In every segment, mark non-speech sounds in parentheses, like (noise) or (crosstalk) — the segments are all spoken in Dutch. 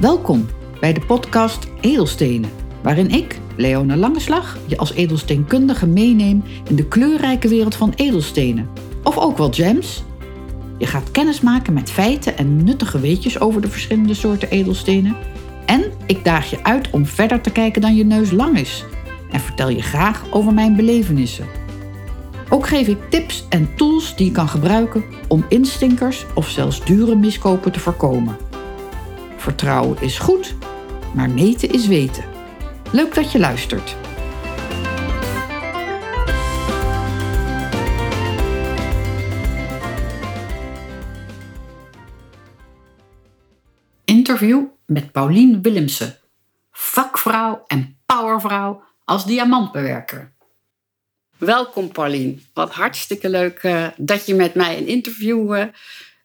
Welkom bij de podcast Edelstenen, waarin ik, Leona Langeslag, je als edelsteenkundige meeneem in de kleurrijke wereld van edelstenen. Of ook wel gems. Je gaat kennis maken met feiten en nuttige weetjes over de verschillende soorten edelstenen. En ik daag je uit om verder te kijken dan je neus lang is. En vertel je graag over mijn belevenissen. Ook geef ik tips en tools die je kan gebruiken om instinkers of zelfs dure miskopen te voorkomen. Vertrouwen is goed, maar meten is weten. Leuk dat je luistert. Interview met Paulien Willemsen, vakvrouw en powervrouw als diamantbewerker. Welkom Paulien. Wat hartstikke leuk uh, dat je met mij een interview uh,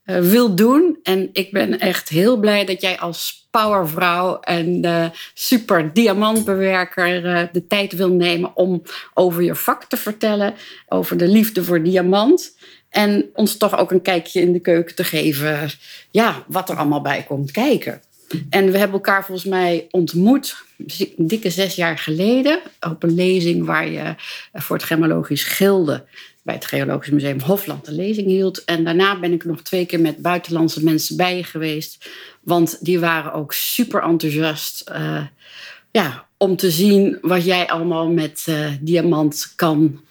uh, wil doen. En ik ben echt heel blij dat jij als powervrouw en super diamantbewerker de tijd wil nemen om over je vak te vertellen. Over de liefde voor diamant. En ons toch ook een kijkje in de keuken te geven. Ja, wat er allemaal bij komt kijken. En we hebben elkaar volgens mij ontmoet, dikke zes jaar geleden, op een lezing waar je voor het Gemologisch Gilde bij het Geologisch Museum Hofland een lezing hield. En daarna ben ik nog twee keer met buitenlandse mensen bij je geweest, want die waren ook super enthousiast. Uh, ja, om te zien wat jij allemaal met uh, diamant kan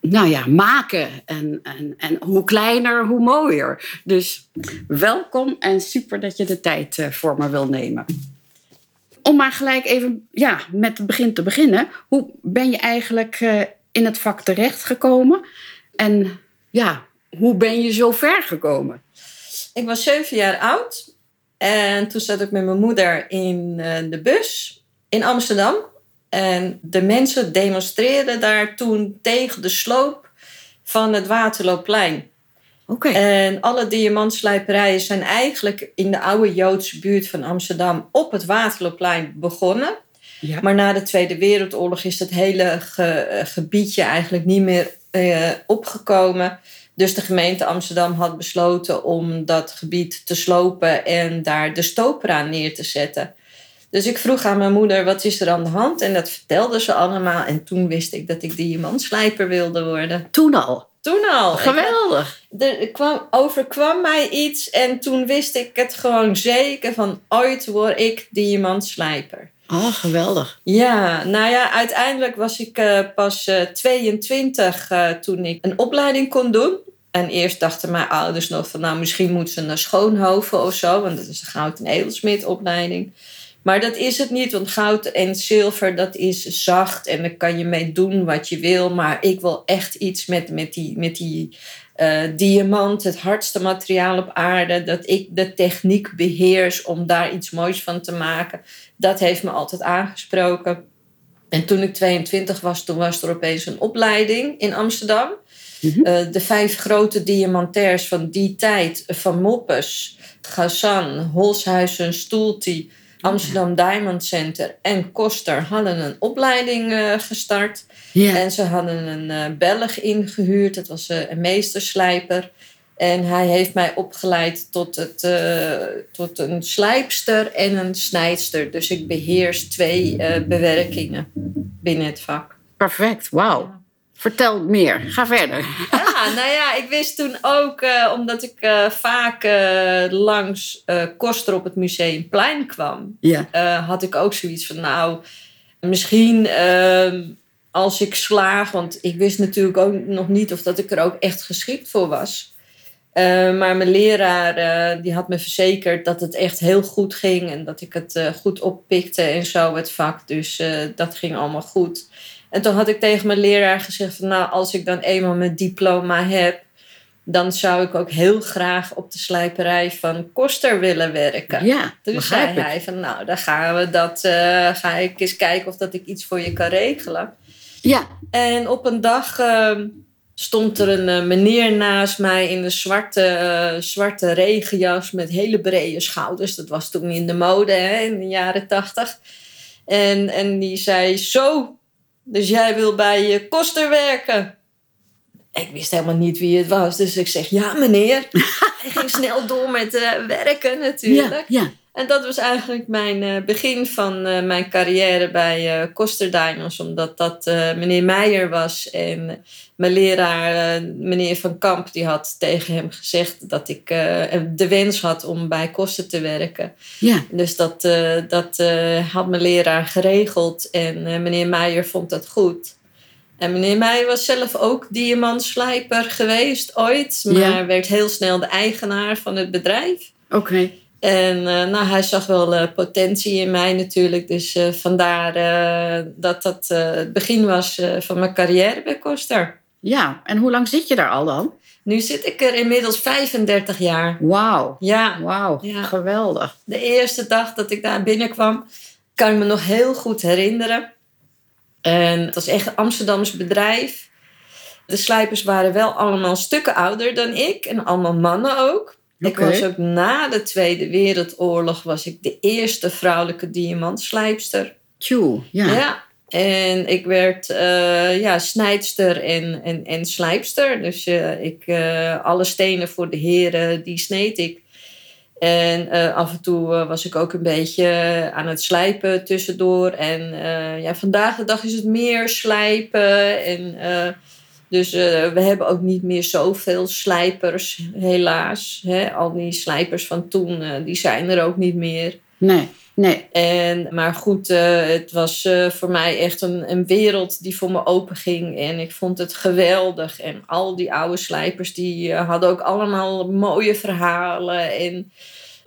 nou ja, maken. En, en, en hoe kleiner, hoe mooier. Dus welkom en super dat je de tijd uh, voor me wil nemen. Om maar gelijk even ja, met het begin te beginnen. Hoe ben je eigenlijk in het vak terechtgekomen? En ja, hoe ben je zo ver gekomen? Ik was zeven jaar oud. En toen zat ik met mijn moeder in uh, de bus in Amsterdam. En de mensen demonstreerden daar toen tegen de sloop van het Waterloopplein. Okay. En alle diamantslijperijen zijn eigenlijk in de oude Joodse buurt van Amsterdam op het Waterloopplein begonnen. Ja. Maar na de Tweede Wereldoorlog is het hele ge gebiedje eigenlijk niet meer uh, opgekomen. Dus de gemeente Amsterdam had besloten om dat gebied te slopen en daar de stopera neer te zetten. Dus ik vroeg aan mijn moeder, wat is er aan de hand? En dat vertelde ze allemaal. En toen wist ik dat ik diamantslijper wilde worden. Toen al? Toen al. Geweldig. Er kwam, overkwam mij iets en toen wist ik het gewoon zeker van ooit word ik diamantslijper. Oh, geweldig. Ja, nou ja, uiteindelijk was ik uh, pas uh, 22 uh, toen ik een opleiding kon doen. En eerst dachten mijn ouders nog van, nou misschien moet ze naar Schoonhoven of zo, want dat is een goud- en edelsmidopleiding. Maar dat is het niet, want goud en zilver, dat is zacht en daar kan je mee doen wat je wil. Maar ik wil echt iets met, met die, met die uh, diamant, het hardste materiaal op aarde. Dat ik de techniek beheers om daar iets moois van te maken. Dat heeft me altijd aangesproken. En toen ik 22 was, toen was er opeens een opleiding in Amsterdam. Mm -hmm. uh, de vijf grote diamantairs van die tijd, Van Moppes, Gazan, Holshuizen, Stoeltie... Amsterdam Diamond Center en Koster hadden een opleiding uh, gestart. En ze hadden een uh, Belg ingehuurd, dat was uh, een meesterslijper. En hij heeft mij opgeleid tot, het, tot een slijpster en een snijdster. Dus ik beheers twee bewerkingen binnen het vak. Perfect, wauw. Ja. Vertel meer, ga verder. Ja, nou ja, ik wist toen ook, uh, omdat ik uh, vaak uh, langs Koster op het Museumplein kwam, ja. had ik ook zoiets van, nou, misschien ehm, als ik slaag, want ik wist natuurlijk ook nog niet of dat ik er ook echt geschikt voor was. maar mijn leraar die had me verzekerd dat het echt heel goed ging en dat ik het goed oppikte en zo, het vak. Dus dat ging allemaal goed. En toen had ik tegen mijn leraar gezegd van nou, als ik dan eenmaal mijn diploma heb, dan zou ik ook heel graag op de slijperij van Koster willen werken. Ja, toen zei ik. hij van nou, dan gaan we dat, uh, ga ik eens kijken of dat ik iets voor je kan regelen. Ja. En op een dag uh, stond er een uh, meneer naast mij in een zwarte, uh, zwarte regenjas met hele brede schouders. Dat was toen in de mode hè, in de jaren tachtig. En, en die zei zo, dus jij wil bij Koster werken? Ik wist helemaal niet wie het was. Dus ik zeg, ja meneer. (laughs) Hij ging snel door met uh, werken natuurlijk. Ja, ja. En dat was eigenlijk mijn eh, begin van eh, mijn carrière bij uh, Koster Diamonds. Omdat dat meneer Meijer was. En mijn leraar, meneer Van Kamp, die had tegen hem gezegd dat ik de wens had om bij Koster te werken. Ja. Dus dat, dat had mijn leraar geregeld. En meneer Meijer vond dat goed. En meneer Meijer was zelf ook diamantslijper geweest ooit. Maar werd heel snel de eigenaar van het bedrijf. Oké. En uh, nou, hij zag wel uh, potentie in mij natuurlijk. Dus uh, vandaar dat dat het begin was van mijn carrière bij Koster. Ja, en hoe lang zit je daar al dan? Nu zit ik er inmiddels 35 jaar. Wauw. Ja. Wauw, ja. geweldig. De eerste dag dat ik daar binnenkwam, kan ik me nog heel goed herinneren. En het was echt een Amsterdams bedrijf. De slijpers waren wel allemaal stukken ouder dan ik. En allemaal mannen ook. Ik was ook na de Tweede Wereldoorlog was ik de eerste vrouwelijke diamantslijpster. Tjoe, ja. Ja, en ik werd uh, ja, snijdster en, en, en slijpster. Dus uh, ik, uh, alle stenen voor de heren, die sneed ik. En af en toe was ik ook een beetje aan het slijpen tussendoor. En ja, vandaag de dag is het meer slijpen en dus uh, we hebben ook niet meer zoveel slijpers, helaas. Hè? Al die slijpers van toen, uh, die zijn er ook niet meer. Nee, nee. En, maar goed, uh, het was voor mij echt een, een wereld die voor me open ging. En ik vond het geweldig. En al die oude slijpers, die hadden ook allemaal mooie verhalen. En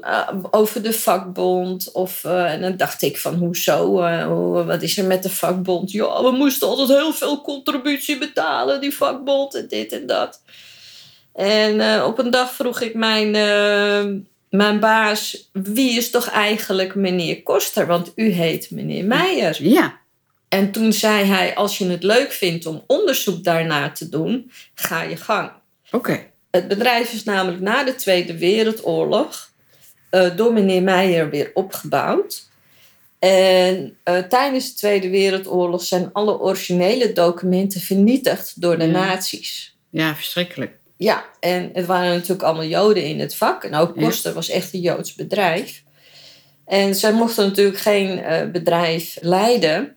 uh, over de vakbond. Of, uh, en dan dacht ik van, hoezo? Uh, wat is er met de vakbond? Ja, we moesten altijd heel veel contributie betalen, die vakbond en dit en dat. En op een dag vroeg ik mijn, mijn baas, wie is toch eigenlijk meneer Koster? Want u heet meneer Meijer. Ja. En toen zei hij, als je het leuk vindt om onderzoek daarnaar te doen, ga je gang. Oké. Het bedrijf is namelijk na de Tweede Wereldoorlog uh, door meneer Meijer weer opgebouwd. En uh, tijdens de Tweede Wereldoorlog zijn alle originele documenten vernietigd door de ja. nazi's. Ja, verschrikkelijk. Ja, en het waren natuurlijk allemaal Joden in het vak. En ook Koster ja. was echt een Joods bedrijf. En zij mochten natuurlijk geen uh, bedrijf leiden.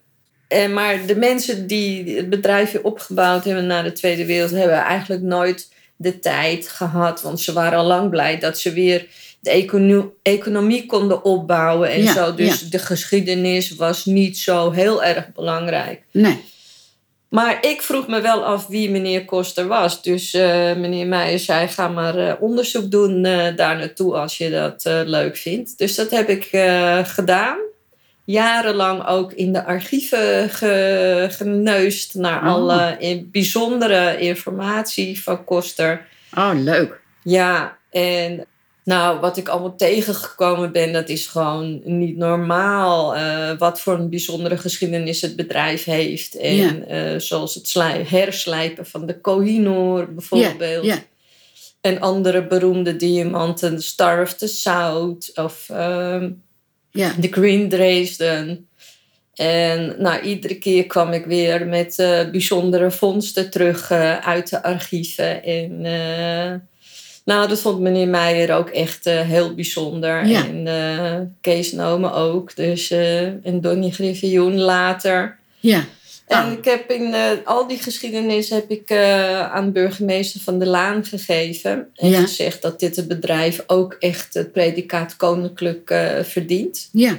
En, maar de mensen die het bedrijf weer opgebouwd hebben na de Tweede Wereldoorlog... hebben eigenlijk nooit de tijd gehad. Want ze waren al lang blij dat ze weer de econo economie konden opbouwen en Ja, zo. Dus ja. de geschiedenis was niet zo heel erg belangrijk. Nee. Maar ik vroeg me wel af wie meneer Koster was. Dus eh, meneer Meijer zei: ga maar eh, onderzoek doen eh, daar naartoe als je dat leuk vindt. Dus dat heb ik gedaan. Jarenlang ook in de archieven ge geneust naar Oh. alle in- bijzondere informatie van Koster. Oh, leuk. Ja, en nou, wat ik allemaal tegengekomen ben, dat is gewoon niet normaal. eh, wat voor een bijzondere geschiedenis het bedrijf heeft. En eh, zoals het slij- herslijpen van de Kohinoor bijvoorbeeld. Ja, En andere beroemde diamanten, de Star of the South of ja. de Green Dresden. En nou, iedere keer kwam ik weer met eh, bijzondere vondsten terug uit de archieven. En nou, dat vond meneer Meijer ook echt eh, heel bijzonder. Ja. En eh, Kees Nomen ook. Dus, eh, en Donnie Griffioen later. ja. En Ah. ik heb in al die geschiedenis heb ik aan burgemeester van der Laan gegeven. En Ja. gezegd dat dit het bedrijf ook echt het predicaat koninklijk verdient. Ja,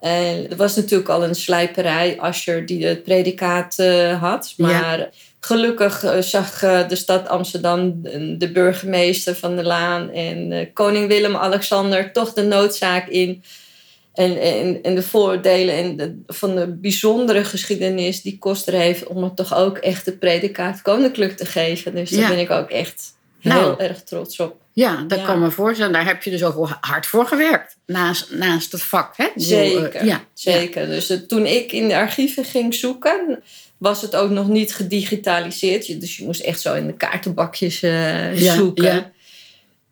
En er was natuurlijk al een slijperij, Ascher, die het predicaat had. Ja. Gelukkig eh, zag eh, de stad Amsterdam, de de burgemeester van de Laan en eh, koning Willem-Alexander toch de noodzaak in. En, en, en de voordelen en de, van de bijzondere geschiedenis die Koster heeft, om het toch ook echt het predicaat koninklijk te geven. Dus daar Ja. ben ik ook echt heel Nou. erg trots op. ja dat Ja. kan me voorstellen. Daar heb je dus ook wel hard voor gewerkt. Naast, naast het vak, hè? Eh, Zeker, ja, zeker. Dus eh, toen ik in de archieven ging zoeken, was het ook nog niet gedigitaliseerd. Dus je moest echt zo in de kaartenbakjes eh, Ja, zoeken. ja.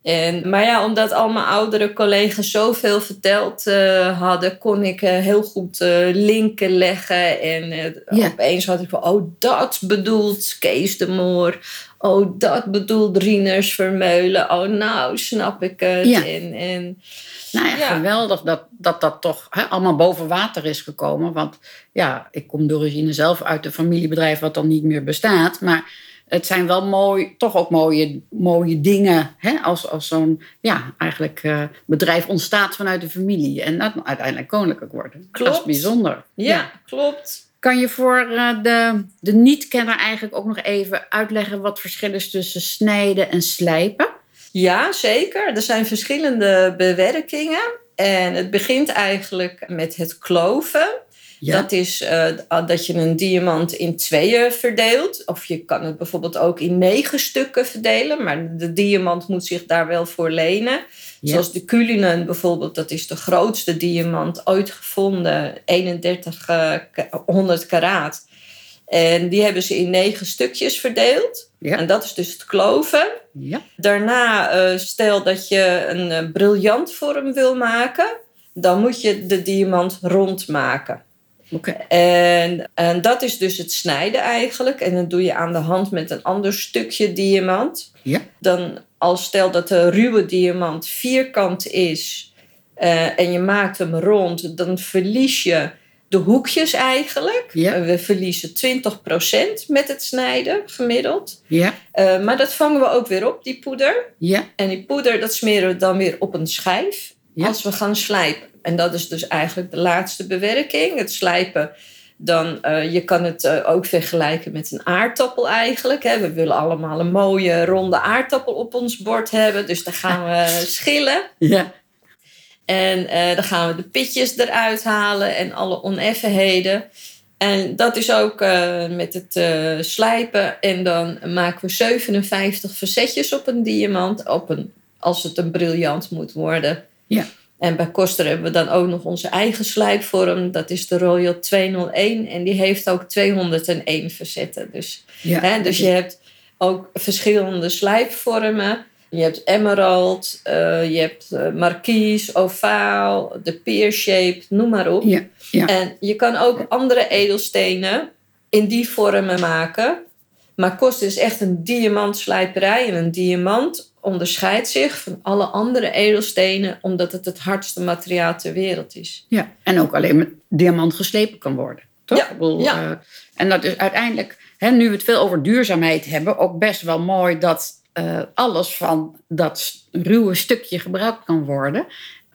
En, maar ja, omdat al mijn oudere collega's zoveel verteld eh, hadden, kon ik eh, heel goed linken leggen. En Ja. opeens had ik van, oh, dat bedoelt Kees de Moor. Oh, dat bedoelt Rieners Vermeulen. Oh, nou snap ik het. Ja. En, en Nou ja, Ja. geweldig dat dat, dat toch allemaal boven water is gekomen. Want ja, ik kom door origine zelf uit een familiebedrijf wat dan niet meer bestaat. Maar het zijn wel mooi, toch ook mooie, mooie dingen. Hè, als als zo'n ja, eigenlijk, eh, bedrijf ontstaat vanuit de familie. En dat uiteindelijk koninklijk wordt. Dat is Klopt. bijzonder. ja, klopt. Kan je voor eh, de, de niet-kenner eigenlijk ook nog even uitleggen wat het verschil is tussen snijden en slijpen? Ja, zeker. Er zijn verschillende bewerkingen. En het begint eigenlijk met het kloven. Dat is eh, dat je een diamant in tweeën verdeelt. Of je kan het bijvoorbeeld ook in negen stukken verdelen. Maar de diamant moet zich daar wel voor lenen. Ja. Zoals de Cullinan bijvoorbeeld. Dat is de grootste diamant ooit gevonden. 3100 karaat. En die hebben ze in negen stukjes verdeeld. Ja. En dat is dus het kloven. Ja. Daarna, eh, stel dat je een eh, briljantvorm wil maken. Dan moet je de diamant rond maken. Oké. En, en dat is dus het snijden eigenlijk. En dat doe je aan de hand met een ander stukje diamant. Ja. Dan als stel dat de ruwe diamant vierkant is eh, en je maakt hem rond, dan verlies je de hoekjes eigenlijk. Ja. We verliezen 20% met het snijden gemiddeld. Ja. Eh, maar dat vangen we ook weer op, die poeder. Ja. En die poeder, dat smeren we dan weer op een schijf Ja. als we gaan slijpen. En dat is dus eigenlijk de laatste bewerking. Het slijpen, dan, eh, je kan het eh, ook vergelijken met een aardappel eigenlijk. Hè. We willen allemaal een mooie ronde aardappel op ons bord hebben. Dus dan gaan we (laughs) schillen. Ja. En eh, dan gaan we de pitjes eruit halen en alle oneffenheden. En dat is ook met het slijpen. En dan maken we 57 verzetjes op een diamant. Op een, als het een briljant moet worden. Ja. En bij Koster hebben we dan ook nog onze eigen slijpvorm. Dat is de Royal 201. En die heeft ook 201 verzetten. Dus Ja. Hè, dus je hebt ook verschillende slijpvormen. Je hebt emerald, eh, je hebt eh, marquise, ovaal, de pear shape, noem maar op. Ja. Ja. En je kan ook andere edelstenen in die vormen maken. Maar kost is echt een diamantslijperij. En een diamant onderscheidt zich van alle andere edelstenen... omdat het het hardste materiaal ter wereld is. Ja, en ook alleen met diamant geslepen kan worden. Toch? Ja, bedoel, ja. eh, en dat is uiteindelijk, hè, nu we het veel over duurzaamheid hebben, ook best wel mooi dat eh, alles van dat ruwe stukje gebruikt kan worden.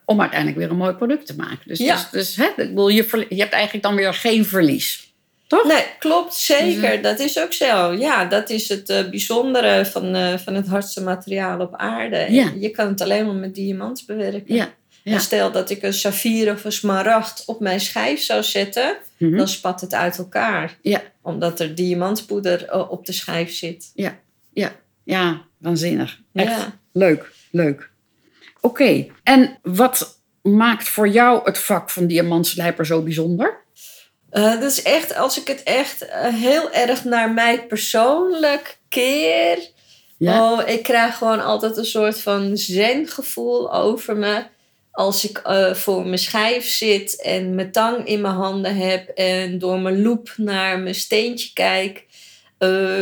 Om uiteindelijk weer een mooi product te maken. Dus, Ja. dus, dus hè, ik bedoel, je, je hebt eigenlijk dan weer geen verlies. Toch? Nee, klopt, zeker. Dus, Dat is ook zo. Ja, dat is het eh, bijzondere van, eh, van het hardste materiaal op aarde. Ja. Je kan het alleen maar met diamant bewerken. Ja. ja. En stel dat ik een saffier of een smaragd op mijn schijf zou zetten, Mhm. dan spat het uit elkaar. Ja. Omdat er diamantpoeder eh, op de schijf zit. Ja, waanzinnig. Echt Ja. leuk, leuk. Oké, en wat maakt voor jou het vak van diamantslijper zo bijzonder? Eh, dat is echt, als ik het echt eh, heel erg naar mij persoonlijk keer. Ja. Oh, ik krijg gewoon altijd een soort van zen-gevoel over me. Als ik eh, voor mijn schijf zit en mijn tang in mijn handen heb en door mijn loep naar mijn steentje kijk.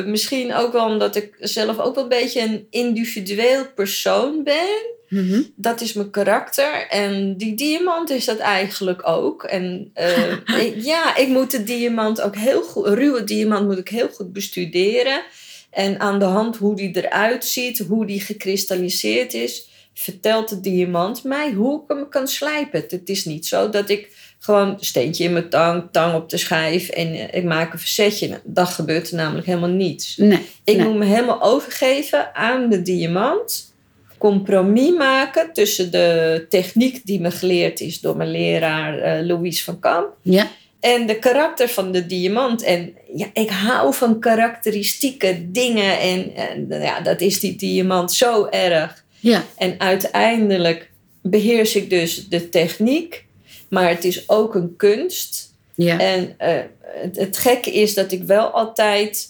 Misschien ook wel omdat ik zelf ook wel een beetje een individueel persoon ben. Mhm. Dat is mijn karakter. En die diamant is dat eigenlijk ook. En eh, (laughs) ik- ja, ik moet de diamant ook heel goed... Ruwe diamant moet ik heel goed bestuderen. En aan de hand hoe die eruit ziet, hoe die gekristalliseerd is... vertelt de diamant mij hoe ik hem kan slijpen. Het is niet zo dat ik gewoon steentje in mijn tang, tang op de schijf... en eh, ik maak een verzetje. Dat gebeurt er namelijk helemaal niets. Nee. Ik nee. moet me helemaal overgeven aan de diamant. Compromis maken tussen de techniek die me geleerd is door mijn leraar eh, Louise van Kamp. Ja. En de karakter van de diamant. En ja, ik hou van karakteristieke dingen. En, en ja, dat is die diamant zo erg. Ja. En uiteindelijk beheers ik dus de techniek. Maar het is ook een kunst. Ja. En eh, het, het gekke is dat ik wel altijd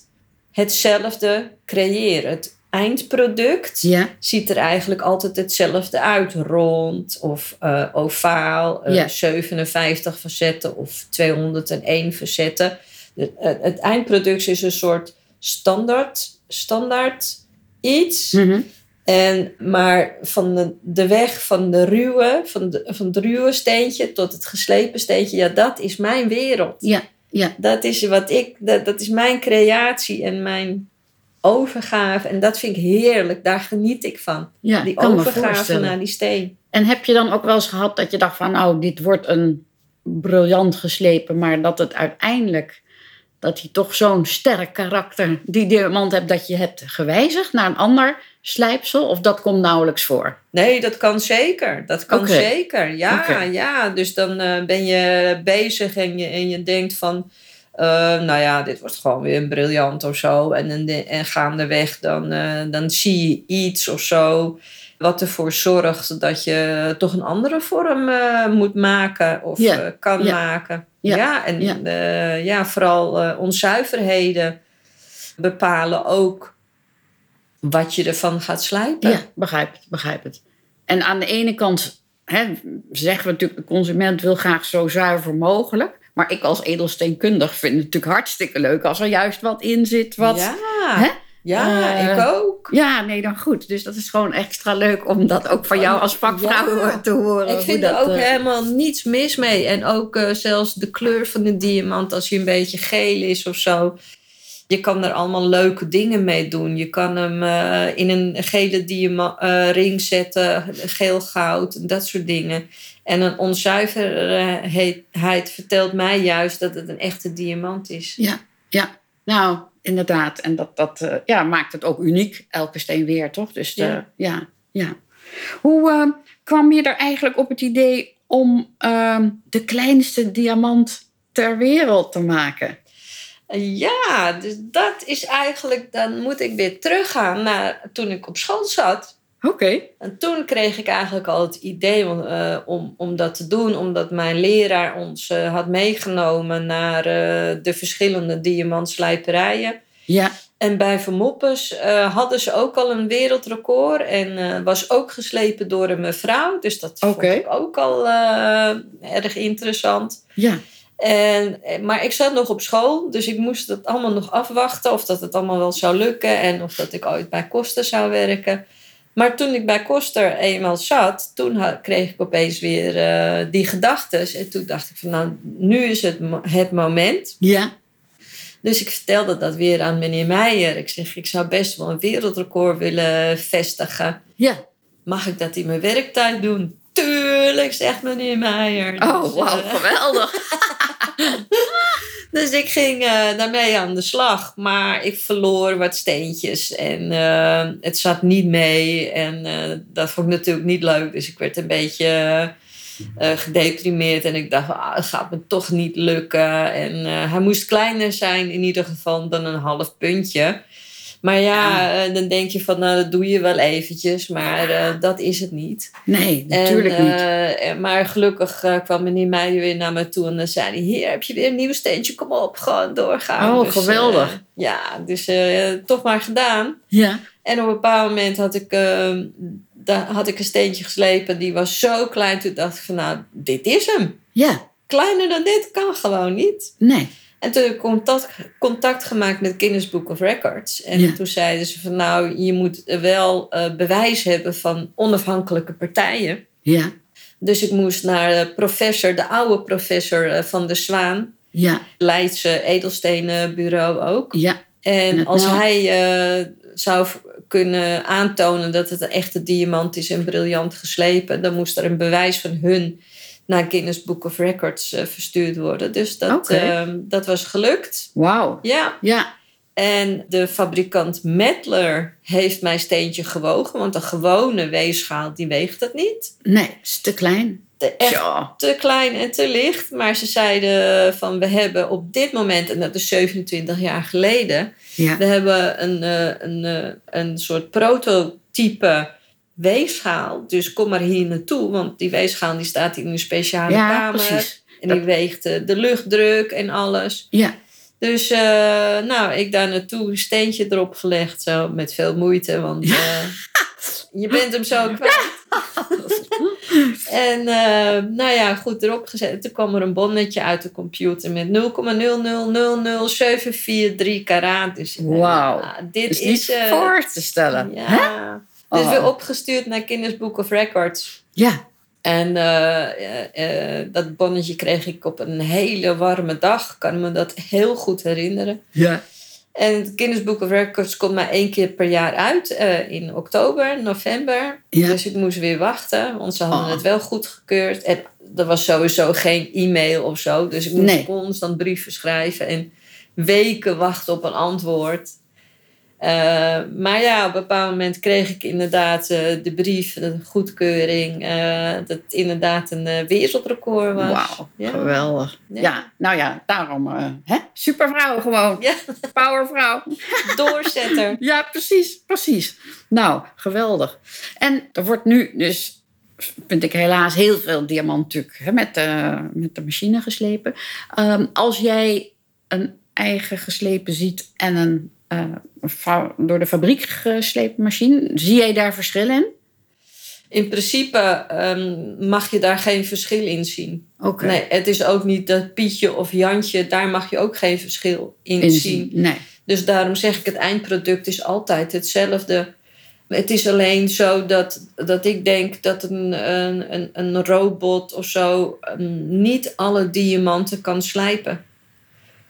hetzelfde creëer. Het eindproduct ziet er eigenlijk altijd hetzelfde uit. Rond of eh, ovaal, eh, Ja. 57 facetten of 201 facetten. De- eh, het eindproduct is een soort standaard standaard iets. Mhm. En, maar van de, de weg van, de ruwe, van, de, van het ruwe steentje tot het geslepen steentje, ja, dat is mijn wereld. Ja, ja. Dat is wat ik, dat, dat is mijn creatie en mijn overgave. En dat vind ik heerlijk, daar geniet ik van. ja Die overgave naar die steen. En heb je dan ook wel eens gehad dat je dacht van, nou, dit wordt een briljant geslepen, maar dat het uiteindelijk, dat hij toch zo'n sterk karakter, die diamant hebt, dat je hebt gewijzigd naar een ander slijpsel? Of dat komt nauwelijks voor? Nee, dat kan zeker. Dat kan zeker. Ja, ja. Dus dan eh, ben je bezig en je, en je denkt van... eh, nou ja, dit wordt gewoon weer een briljant of zo. En, en, en gaandeweg dan, eh, dan zie je iets of zo... wat ervoor zorgt dat je toch een andere vorm eh, moet maken of eh, kan maken. Ja, Ja, en ja. vooral onzuiverheden bepalen ook wat je ervan gaat slijpen. Ja, begrijp het, begrijp het. En aan de ene kant hè, zeggen we natuurlijk, de consument wil graag zo zuiver mogelijk. Maar ik als edelsteenkundig vind het natuurlijk hartstikke leuk als er juist wat in zit. Wat, Ja, Hè? ja Eh, ik ook. Ja, nee, dan goed. Dus dat is gewoon extra leuk om dat ook van jou als vakvrouw Ja. te horen. Ik vind er ook eh, helemaal niets mis mee. En ook eh, zelfs de kleur van de diamant, als hij een beetje geel is of zo. Je kan er allemaal leuke dingen mee doen. Je kan hem in een gele diama- eh, ring zetten, geel goud, en dat soort dingen. En een onzuiverheid vertelt mij juist dat het een echte diamant is. Ja, ja. Nou, inderdaad. En dat, dat eh, ja, maakt het ook uniek, elke steen weer, toch? Dus eh, Ja. ja. ja, Hoe eh, kwam je er eigenlijk op het idee om ehm, de kleinste diamant ter wereld te maken? Ja, dus dat is eigenlijk, dan moet ik weer teruggaan naar toen ik op school zat. Oké. En toen kreeg ik eigenlijk al het idee om, eh, om, om dat te doen, omdat mijn leraar ons eh, had meegenomen naar eh, de verschillende diamantslijperijen. Ja, En bij Vermoppes hadden ze ook al een wereldrecord en was ook geslepen door een mevrouw. Dus dat vond ik ook al erg interessant. ja. En, maar ik zat nog op school, dus ik moest het allemaal nog afwachten of dat het allemaal wel zou lukken en of dat ik ooit bij Koster zou werken. Maar toen ik bij Koster eenmaal zat, toen kreeg ik opeens weer eh, die gedachten. En toen dacht ik van nou, nu is het, mo- het moment. Ja, Dus ik vertelde dat weer aan meneer Meijer. Ik zeg, ik zou best wel een wereldrecord willen vestigen. ja. Mag ik dat in mijn werktijd doen? Tuurlijk, zegt meneer Meijer. Oh, Dus, wauw, eh, geweldig. (laughs) Dus ik ging eh, daarmee aan de slag. Maar ik verloor wat steentjes. En eh, het zat niet mee. En eh, dat vond ik natuurlijk niet leuk. Dus ik werd een beetje gedeprimeerd. En ik dacht, ah, het gaat me toch niet lukken. En hij moest kleiner zijn in ieder geval dan een half puntje. Maar ja, eh, dan denk je van, nou, dat doe je wel eventjes. Maar eh, dat is het niet. Nee, natuurlijk en, niet. eh, maar gelukkig kwam meneer Meijer weer naar me toe en dan zei hij: Hier heb je weer een nieuw steentje, kom op, gewoon doorgaan. Oh, Dus, geweldig. ja, dus toch maar gedaan. Ja, En op een bepaald moment had ik, eh, daar had ik een steentje geslepen, die was zo klein. Toen dacht ik: van, Nou, dit is hem. ja, Kleiner dan dit kan gewoon niet. nee. En toen heb ik contact, contact gemaakt met Guinness Book of Records. En Ja. toen zeiden ze van nou, je moet wel eh, bewijs hebben van onafhankelijke partijen. Ja, Dus ik moest naar de professor, de oude professor eh, van de Zwaan. ja, Leidse Edelstenenbureau ook. ja. En als nou? hij eh, zou kunnen aantonen dat het een echte diamant is en briljant geslepen, dan moest er een bewijs van hun naar Guinness Book of Records eh, verstuurd worden. Dus dat, Oké. eh, dat was gelukt. Wauw. Ja, Ja, en de fabrikant Mettler heeft mijn steentje gewogen, want een gewone weegschaal die weegt het niet. nee, is te klein. De echt Ja, te klein en te licht. Maar ze zeiden van we hebben op dit moment, en dat is 27 jaar geleden, ja. we hebben een, eh, een, eh, een soort prototype weegschaal. Dus kom maar hier naartoe, want die weegschaal die staat in een speciale Ja, kamer. precies. En die weegt eh, de luchtdruk en alles. Ja, Dus eh, nou, ik daar naartoe een steentje erop gelegd, zo met veel moeite, want eh, je bent hem zo (laughs) kwijt. En uh, nou ja, goed erop gezet. Toen kwam er een bonnetje uit de computer met 0,0000743 karaat. Dus, Wauw. Uh, dit is niet voor te stellen. Ja. Huh? Dus Oh. weer opgestuurd naar Guinness Book of Records. Ja. En uh, dat bonnetje kreeg ik op een hele warme dag. Ik kan me dat heel goed herinneren. Ja. En het Guinness Book of Records komt maar één keer per jaar uit. Uh, in oktober, november. Ja. Dus ik moest weer wachten. Want ze hadden Oh. het wel goedgekeurd. En er was sowieso geen e-mail of zo. Dus ik moest Nee. constant brieven schrijven. En weken wachten op een antwoord. Uh, maar ja, op een bepaald moment kreeg ik inderdaad uh, de brief, de goedkeuring, uh, dat het inderdaad een wereldrecord was. Wauw, Ja. geweldig. Ja. Ja. nou ja, daarom, eh, hè? supervrouw gewoon. Ja, Powervrouw. (laughs) doorzetter. Ja, precies, precies. Nou, geweldig. En er wordt nu dus, vind ik helaas, heel veel diamant natuurlijk hè, met, de, met de machine geslepen. Um, als jij een eigen geslepen ziet en een uh, door de fabriek geslepen machine, zie jij daar verschil in? In principe um, mag je daar geen verschil in zien. Oké. Okay. Nee, het is ook niet dat Pietje of Jantje, daar mag je ook geen verschil in, in zien. Nee. Dus daarom zeg ik, het eindproduct is altijd hetzelfde. Het is alleen zo dat, dat ik denk dat een, een, een robot of zo um, niet alle diamanten kan slijpen.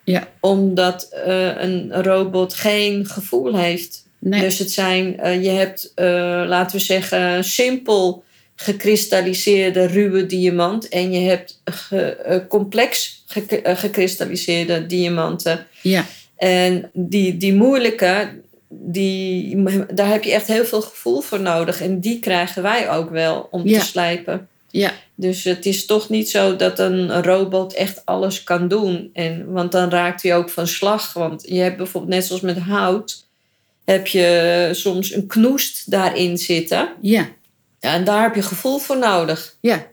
Ja. Omdat uh, een robot geen gevoel heeft. Nee. Dus het zijn, uh, je hebt, uh, laten we zeggen, simpel gekristalliseerde ruwe diamant. En je hebt ge, complex ge, gekristalliseerde diamanten. Ja. En die, die moeilijke, die, daar heb je echt heel veel gevoel voor nodig. En die krijgen wij ook wel om Ja. te slijpen. Ja. Dus het is toch niet zo dat een robot echt alles kan doen. En, want dan raakt hij ook van slag. Want je hebt bijvoorbeeld, net zoals met hout, heb je soms een knoest daarin zitten. Ja. Ja, en daar heb je gevoel voor nodig. Ja.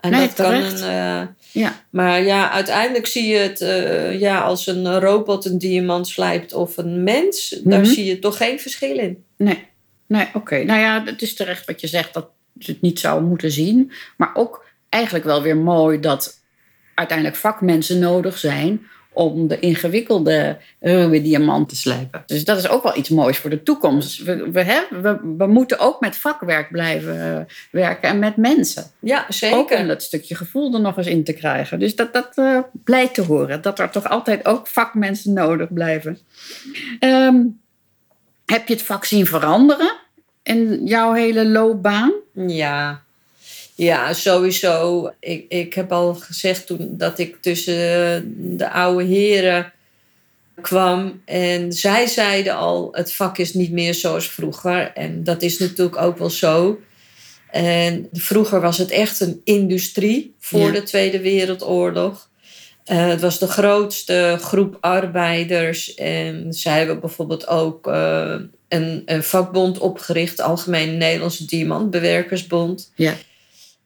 En Nee, dat kan een. eh, Ja. maar ja, uiteindelijk zie je het, eh, ja, als een robot een diamant slijpt of een mens, daar Mhm. zie je toch geen verschil in. Nee. Nee, oké. Nou ja, het is terecht wat je zegt dat het niet zou moeten zien. Maar ook eigenlijk wel weer mooi dat uiteindelijk vakmensen nodig zijn om de ingewikkelde ruwe diamant te slijpen. Dus dat is ook wel iets moois voor de toekomst. We, we, hè, we, we moeten ook met vakwerk blijven eh, werken en met mensen. Ja, zeker. Ook om dat stukje gevoel er nog eens in te krijgen. Dus dat, dat uh, blijkt te horen. Dat er toch altijd ook vakmensen nodig blijven. Um, heb je het vak zien veranderen in jouw hele loopbaan? Ja, ja sowieso. Ik, ik heb al gezegd toen dat ik tussen de oude heren kwam. En zij zeiden al, het vak is niet meer zoals vroeger. En dat is natuurlijk ook wel zo. En vroeger was het echt een industrie voor Ja. de Tweede Wereldoorlog. Uh, het was de grootste groep arbeiders. En zij hebben bijvoorbeeld ook uh, een, een, vakbond opgericht, Algemene Nederlandse Diamantbewerkersbond. Ja.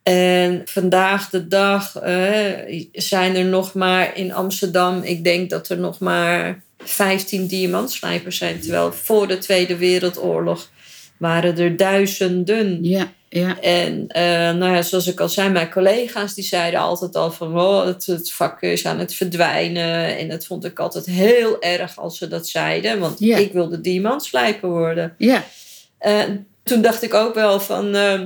En vandaag de dag uh, zijn er nog maar in Amsterdam, ik denk dat er nog maar 15 diamantslijpers zijn. Terwijl voor de Tweede Wereldoorlog waren er duizenden. Ja, ja. En uh, nou ja, zoals ik al zei, mijn collega's die zeiden altijd al van oh, het, het vak is aan het verdwijnen. En dat vond ik altijd heel erg als ze dat zeiden. Want Ja. ik wilde diamantslijper worden. Ja, En toen dacht ik ook wel van, uh,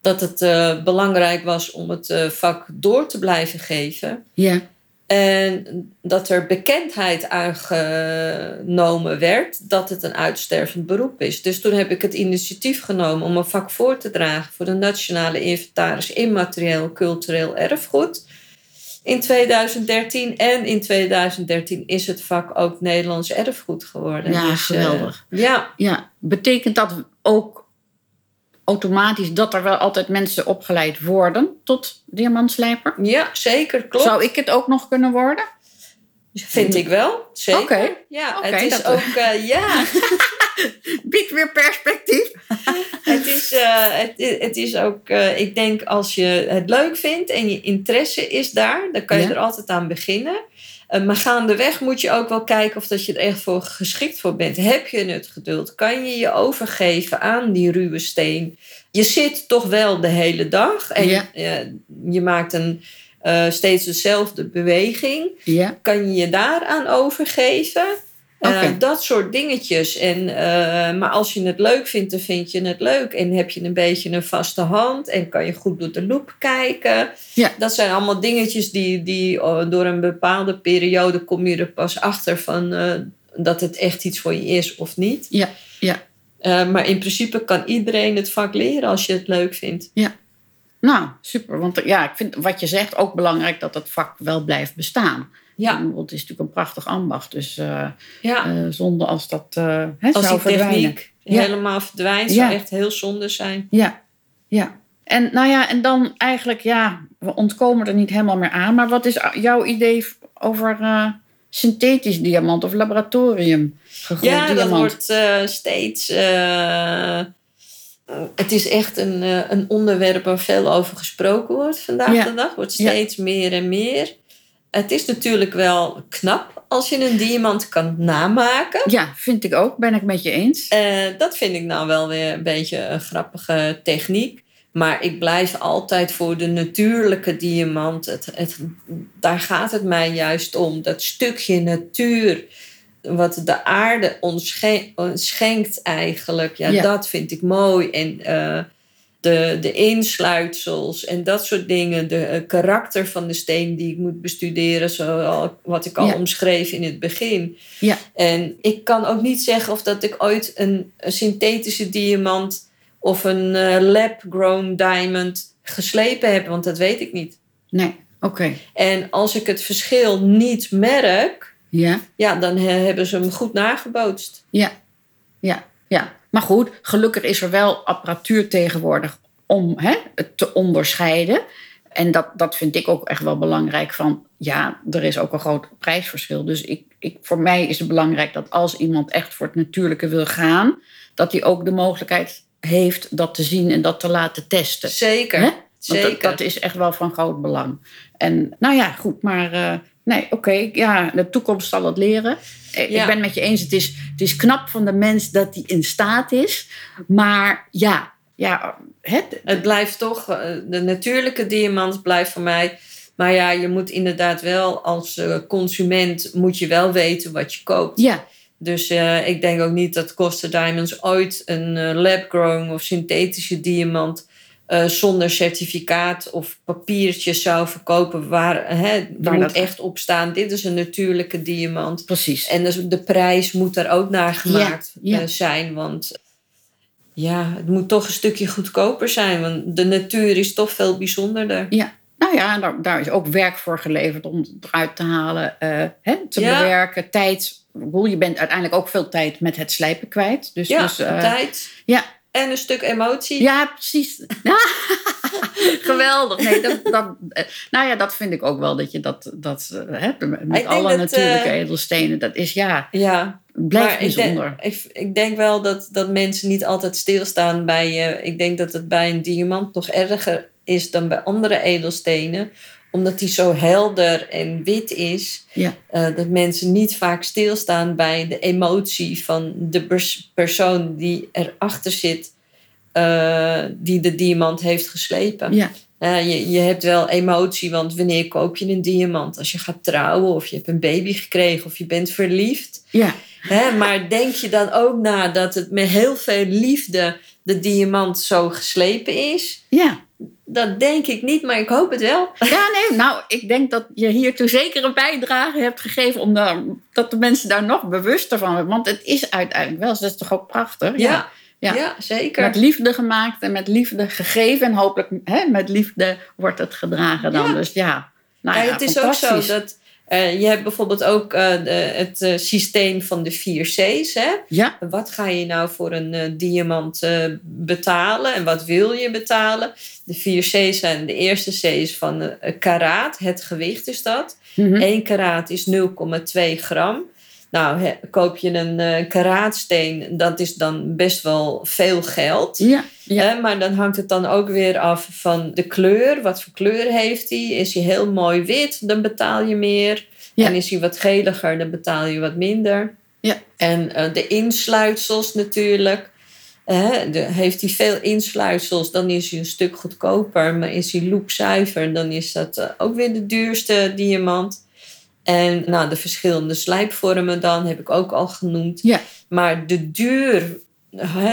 dat het uh, belangrijk was om het vak door te blijven geven. ja, En dat er bekendheid aangenomen werd dat het een uitstervend beroep is. Dus toen heb ik het initiatief genomen om een vak voor te dragen voor de Nationale Inventaris Immaterieel Cultureel Erfgoed. In 2013 en in 2013 is het vak ook Nederlands erfgoed geworden. Ja, Dus, eh, geweldig. ja, ja. Betekent dat ook automatisch dat er wel altijd mensen opgeleid worden tot diamantslijper? ja, zeker, klopt. Zou ik het ook nog kunnen worden? Vind ik wel, zeker. Oké. Ja, het is dat- ook, ja, (laughs) Biedt weer perspectief. (laughs) het is, het, is ook, ik denk als je het leuk vindt en je interesse is daar, dan kan je Ja. er altijd aan beginnen. Eh, maar gaandeweg moet je ook wel kijken of dat je er echt voor geschikt voor bent. Heb je het geduld? Kan je je overgeven aan die ruwe steen? je zit toch wel de hele dag en Ja. je, je maakt een, eh, steeds dezelfde beweging. Ja, Kan je je daaraan overgeven? Eh. Dat soort dingetjes. En, eh, maar als je het leuk vindt, dan vind je het leuk. En heb je een beetje een vaste hand en kan je goed door de loop kijken. Ja. Dat zijn allemaal dingetjes die, die oh, door een bepaalde periode kom je er pas achter van eh, dat het echt iets voor je is of niet. ja, ja. Maar in principe kan iedereen het vak leren als je het leuk vindt. Nou, super. Want ja, ik vind wat je zegt ook belangrijk dat het vak wel blijft bestaan. Ja, bedoel, Het is natuurlijk een prachtig ambacht. Dus eh, ja. eh, zonde als dat eh, hè, als zou die techniek Ja. helemaal verdwijnt, Ja. zou echt heel zonde zijn. Ja, ja. En nou ja, en dan eigenlijk, ja, we ontkomen er niet helemaal meer aan. Maar wat is jouw idee over synthetisch diamant of laboratorium gegroeid Ja, dat diamant? wordt eh, steeds. eh, het is echt een, een onderwerp waar veel over gesproken wordt vandaag Ja. de dag. Wordt Ja. steeds meer en meer. Het is natuurlijk wel knap als je een diamant kan namaken. Ja, vind ik ook. Ben ik met je eens. Eh, dat vind ik nou wel weer een beetje een grappige techniek. Maar ik blijf altijd voor de natuurlijke diamant. Het, het, daar gaat het mij juist om. Dat stukje natuur wat de aarde ons schen- ons schenkt eigenlijk. Ja, Ja. dat vind ik mooi. En eh, de, de insluitsels en dat soort dingen. De eh, karakter van de steen die ik moet bestuderen. Zoals wat ik al Ja. omschreef in het begin. Ja. En ik kan ook niet zeggen of dat ik ooit een, een synthetische diamant of een eh, lab-grown diamond geslepen heb, want dat weet ik niet. Nee, oké. En als ik het verschil niet merk, Ja, ja, dan he- hebben ze hem goed nagebootst. ja, ja, ja. Maar goed, gelukkig is er wel apparatuur tegenwoordig om hè, het te onderscheiden. En dat, dat vind ik ook echt wel belangrijk. Van ja, er is ook een groot prijsverschil. Dus ik, ik, voor mij is het belangrijk dat als iemand echt voor het natuurlijke wil gaan, dat hij ook de mogelijkheid heeft dat te zien en dat te laten testen. Zeker. Hè? Want Zeker. dat, dat is echt wel van groot belang. En nou ja, goed, maar eh, nee, oké. ja, de toekomst zal het leren. Ja. Ik ben met je eens, het is, het is knap van de mens dat hij in staat is. Maar ja, ja het, Het blijft toch, eh, de natuurlijke diamant blijft voor mij. Maar ja, je moet inderdaad wel als eh, consument moet je wel weten wat je koopt. ja, Dus eh, ik denk ook niet dat Costa Diamonds ooit een lab-grown of synthetische diamant eh, zonder certificaat of papiertje zou verkopen. Waar hè, Waar moet dat- echt op staan: dit is een natuurlijke diamant. precies. En dus de prijs moet daar ook naar gemaakt Ja, ja. eh, zijn. Want ja, het moet toch een stukje goedkoper zijn. Want de natuur is toch veel bijzonderder. Nou ja, daar, daar is ook werk voor geleverd om het eruit te halen, eh, hè, te Ja. bewerken. Tijd, je bent uiteindelijk ook veel tijd met het slijpen kwijt. Dus, Ja, dus, tijd. ja. En een stuk emotie. Ja, precies. (laughs) Geweldig. Nee, dat, dat, eh, nou ja, dat vind ik ook wel dat je dat, dat eh, hè, met alle dat, natuurlijke eh, edelstenen, dat is ja, ja. blijft maar ik denk, bijzonder. ik, ik denk wel dat, dat mensen niet altijd stilstaan bij... eh, ik denk dat het bij een diamant nog erger is dan bij andere edelstenen. Omdat die zo helder en wit is. Ja. eh, dat mensen niet vaak stilstaan bij de emotie van de pers- persoon die erachter zit. eh, die de diamant heeft geslepen. Ja, je, je hebt wel emotie, want wanneer koop je een diamant? Als je gaat trouwen of je hebt een baby gekregen of je bent verliefd. ja, Hè, maar denk je dan ook na dat het met heel veel liefde de diamant zo geslepen is? ja. Dat denk ik niet, maar ik hoop het wel. Ja, nee, nou, ik denk dat je hiertoe zeker een bijdrage hebt gegeven om daar, dat de mensen daar nog bewuster van worden. Want het is uiteindelijk wel, dat is toch ook prachtig? Ja, Ja. ja. zeker. Met liefde gemaakt en met liefde gegeven. En hopelijk hè, met liefde wordt het gedragen dan. Ja. Dus ja, nou Ja, ja, het is ook zo dat eh, je hebt bijvoorbeeld ook eh, de, het eh, systeem van de vier C's. Hè? Ja, Wat ga je nou voor een diamant betalen en wat wil je betalen? De vier C's zijn de eerste C is van karaat, het gewicht is dat. mhm. 1 karaat is 0,2 gram. Nou, koop je een eh karaatsteen, dat is dan best wel veel geld. ja, ja, Hè, maar dan hangt het dan ook weer af van de kleur. Wat voor kleur heeft hij? Is hij heel mooi wit, dan betaal je meer. Ja. En is hij wat geliger, dan betaal je wat minder. Ja. En eh, de insluitsels natuurlijk. Hè, de, heeft hij veel insluitsels, dan is hij een stuk goedkoper. Maar is hij loopzuiver, dan is dat eh, ook weer de duurste diamant. En nou, de verschillende slijpvormen dan heb ik ook al genoemd. Ja. Maar de duur,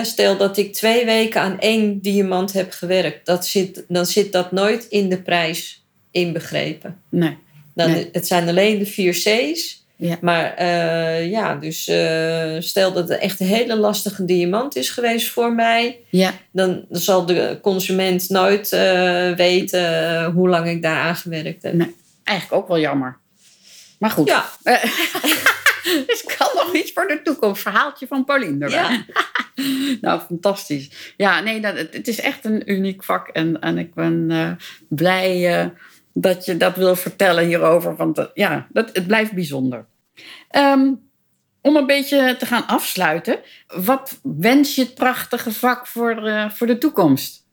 stel dat ik twee weken aan één diamant heb gewerkt, dat zit, dan zit dat nooit in de prijs inbegrepen. Nee. Dan, Nee. Het zijn alleen de vier C's. Ja. Maar eh, ja, dus eh, stel dat het echt een hele lastige diamant is geweest voor mij, Ja. dan zal de consument nooit eh, weten hoe lang ik daar aan gewerkt heb. Nee. Eigenlijk ook wel jammer. Maar goed. Ja, Eh, (laughs) dus ik kan nog iets voor de toekomst. Verhaaltje van Pauline erbij. ja. (laughs) Nou, fantastisch. Ja, nee, dat, het, is echt een uniek vak. En, en ik ben eh, blij eh, dat je dat wil vertellen hierover. Want ja, dat, het blijft bijzonder. Ehm, om een beetje te gaan afsluiten. Wat wens je het prachtige vak voor, voor de toekomst?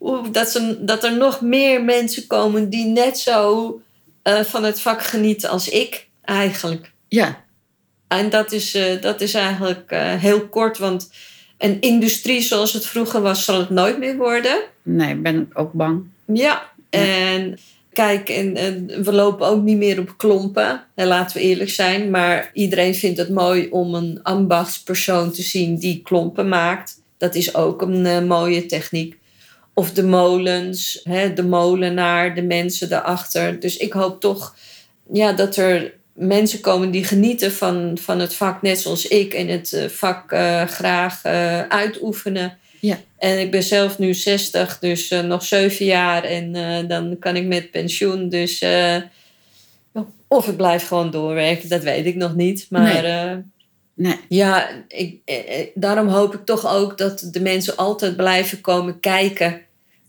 Oeh, dat, ze, dat er nog meer mensen komen die net zo eh, van het vak genieten als ik eigenlijk. Ja, En dat is, eh, dat is eigenlijk eh, heel kort, want een industrie zoals het vroeger was, zal het nooit meer worden. nee, ik ben ook bang. Ja, en kijk, en, en we lopen ook niet meer op klompen, hè, laten we eerlijk zijn. Maar iedereen vindt het mooi om een ambachtspersoon te zien die klompen maakt. Dat is ook een mooie techniek. Of de molens, hè, de molenaar, de mensen daarachter. Dus ik hoop toch ja, dat er mensen komen die genieten van, van het vak, net zoals ik, en het eh, vak eh, graag eh, uitoefenen. Ja. En ik ben zelf nu 60, dus nog zeven jaar en dan kan ik met pensioen. Dus of ik blijf gewoon doorwerken, dat weet ik nog niet. Maar Nee. Nee, ja, ik, daarom hoop ik toch ook dat de mensen altijd blijven komen kijken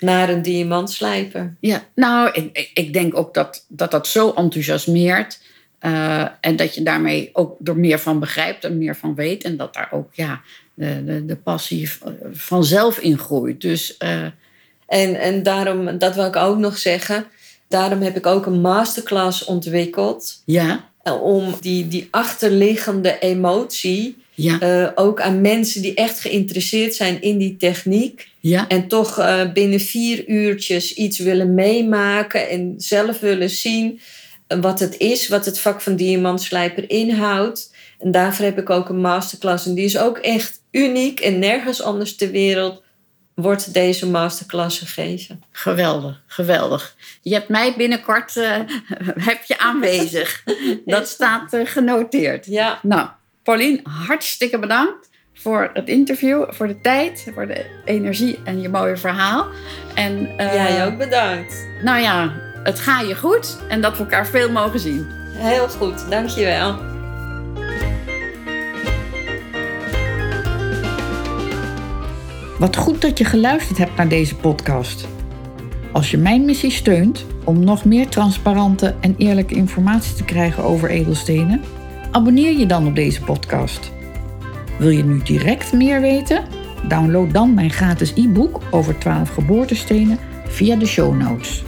naar een diamantslijper. Ja, nou, ik, ik- denk ook dat dat, dat zo enthousiasmeert. eh, en dat je daarmee ook er meer van begrijpt en meer van weet. En dat daar ook ja, de, de, de passie vanzelf in groeit. Dus eh, En, en daarom, dat wil ik ook nog zeggen, daarom heb ik ook een masterclass ontwikkeld. ja, eh, Om die, die achterliggende emotie ja, eh, ook aan mensen die echt geïnteresseerd zijn in die techniek. ja, En toch eh, binnen vier uurtjes iets willen meemaken en zelf willen zien eh, wat het is, wat het vak van diamantslijper inhoudt. En daarvoor heb ik ook een masterclass. En die is ook echt uniek en nergens anders ter wereld wordt deze masterclass gegeven. geweldig, geweldig. Je hebt mij binnenkort (laughs) heb je aanwezig. (laughs) Dat staat genoteerd. Ja, Nou, Paulien, hartstikke bedankt voor het interview, voor de tijd, voor de energie en je mooie verhaal. En, eh, jij ook bedankt. Nou ja, het gaat je goed en dat we elkaar veel mogen zien. Heel goed, dankjewel. Wat goed dat je geluisterd hebt naar deze podcast. Als je mijn missie steunt om nog meer transparante en eerlijke informatie te krijgen over edelstenen, abonneer je dan op deze podcast. Wil je nu direct meer weten? Download dan mijn gratis e-book over 12 geboortestenen via de show notes.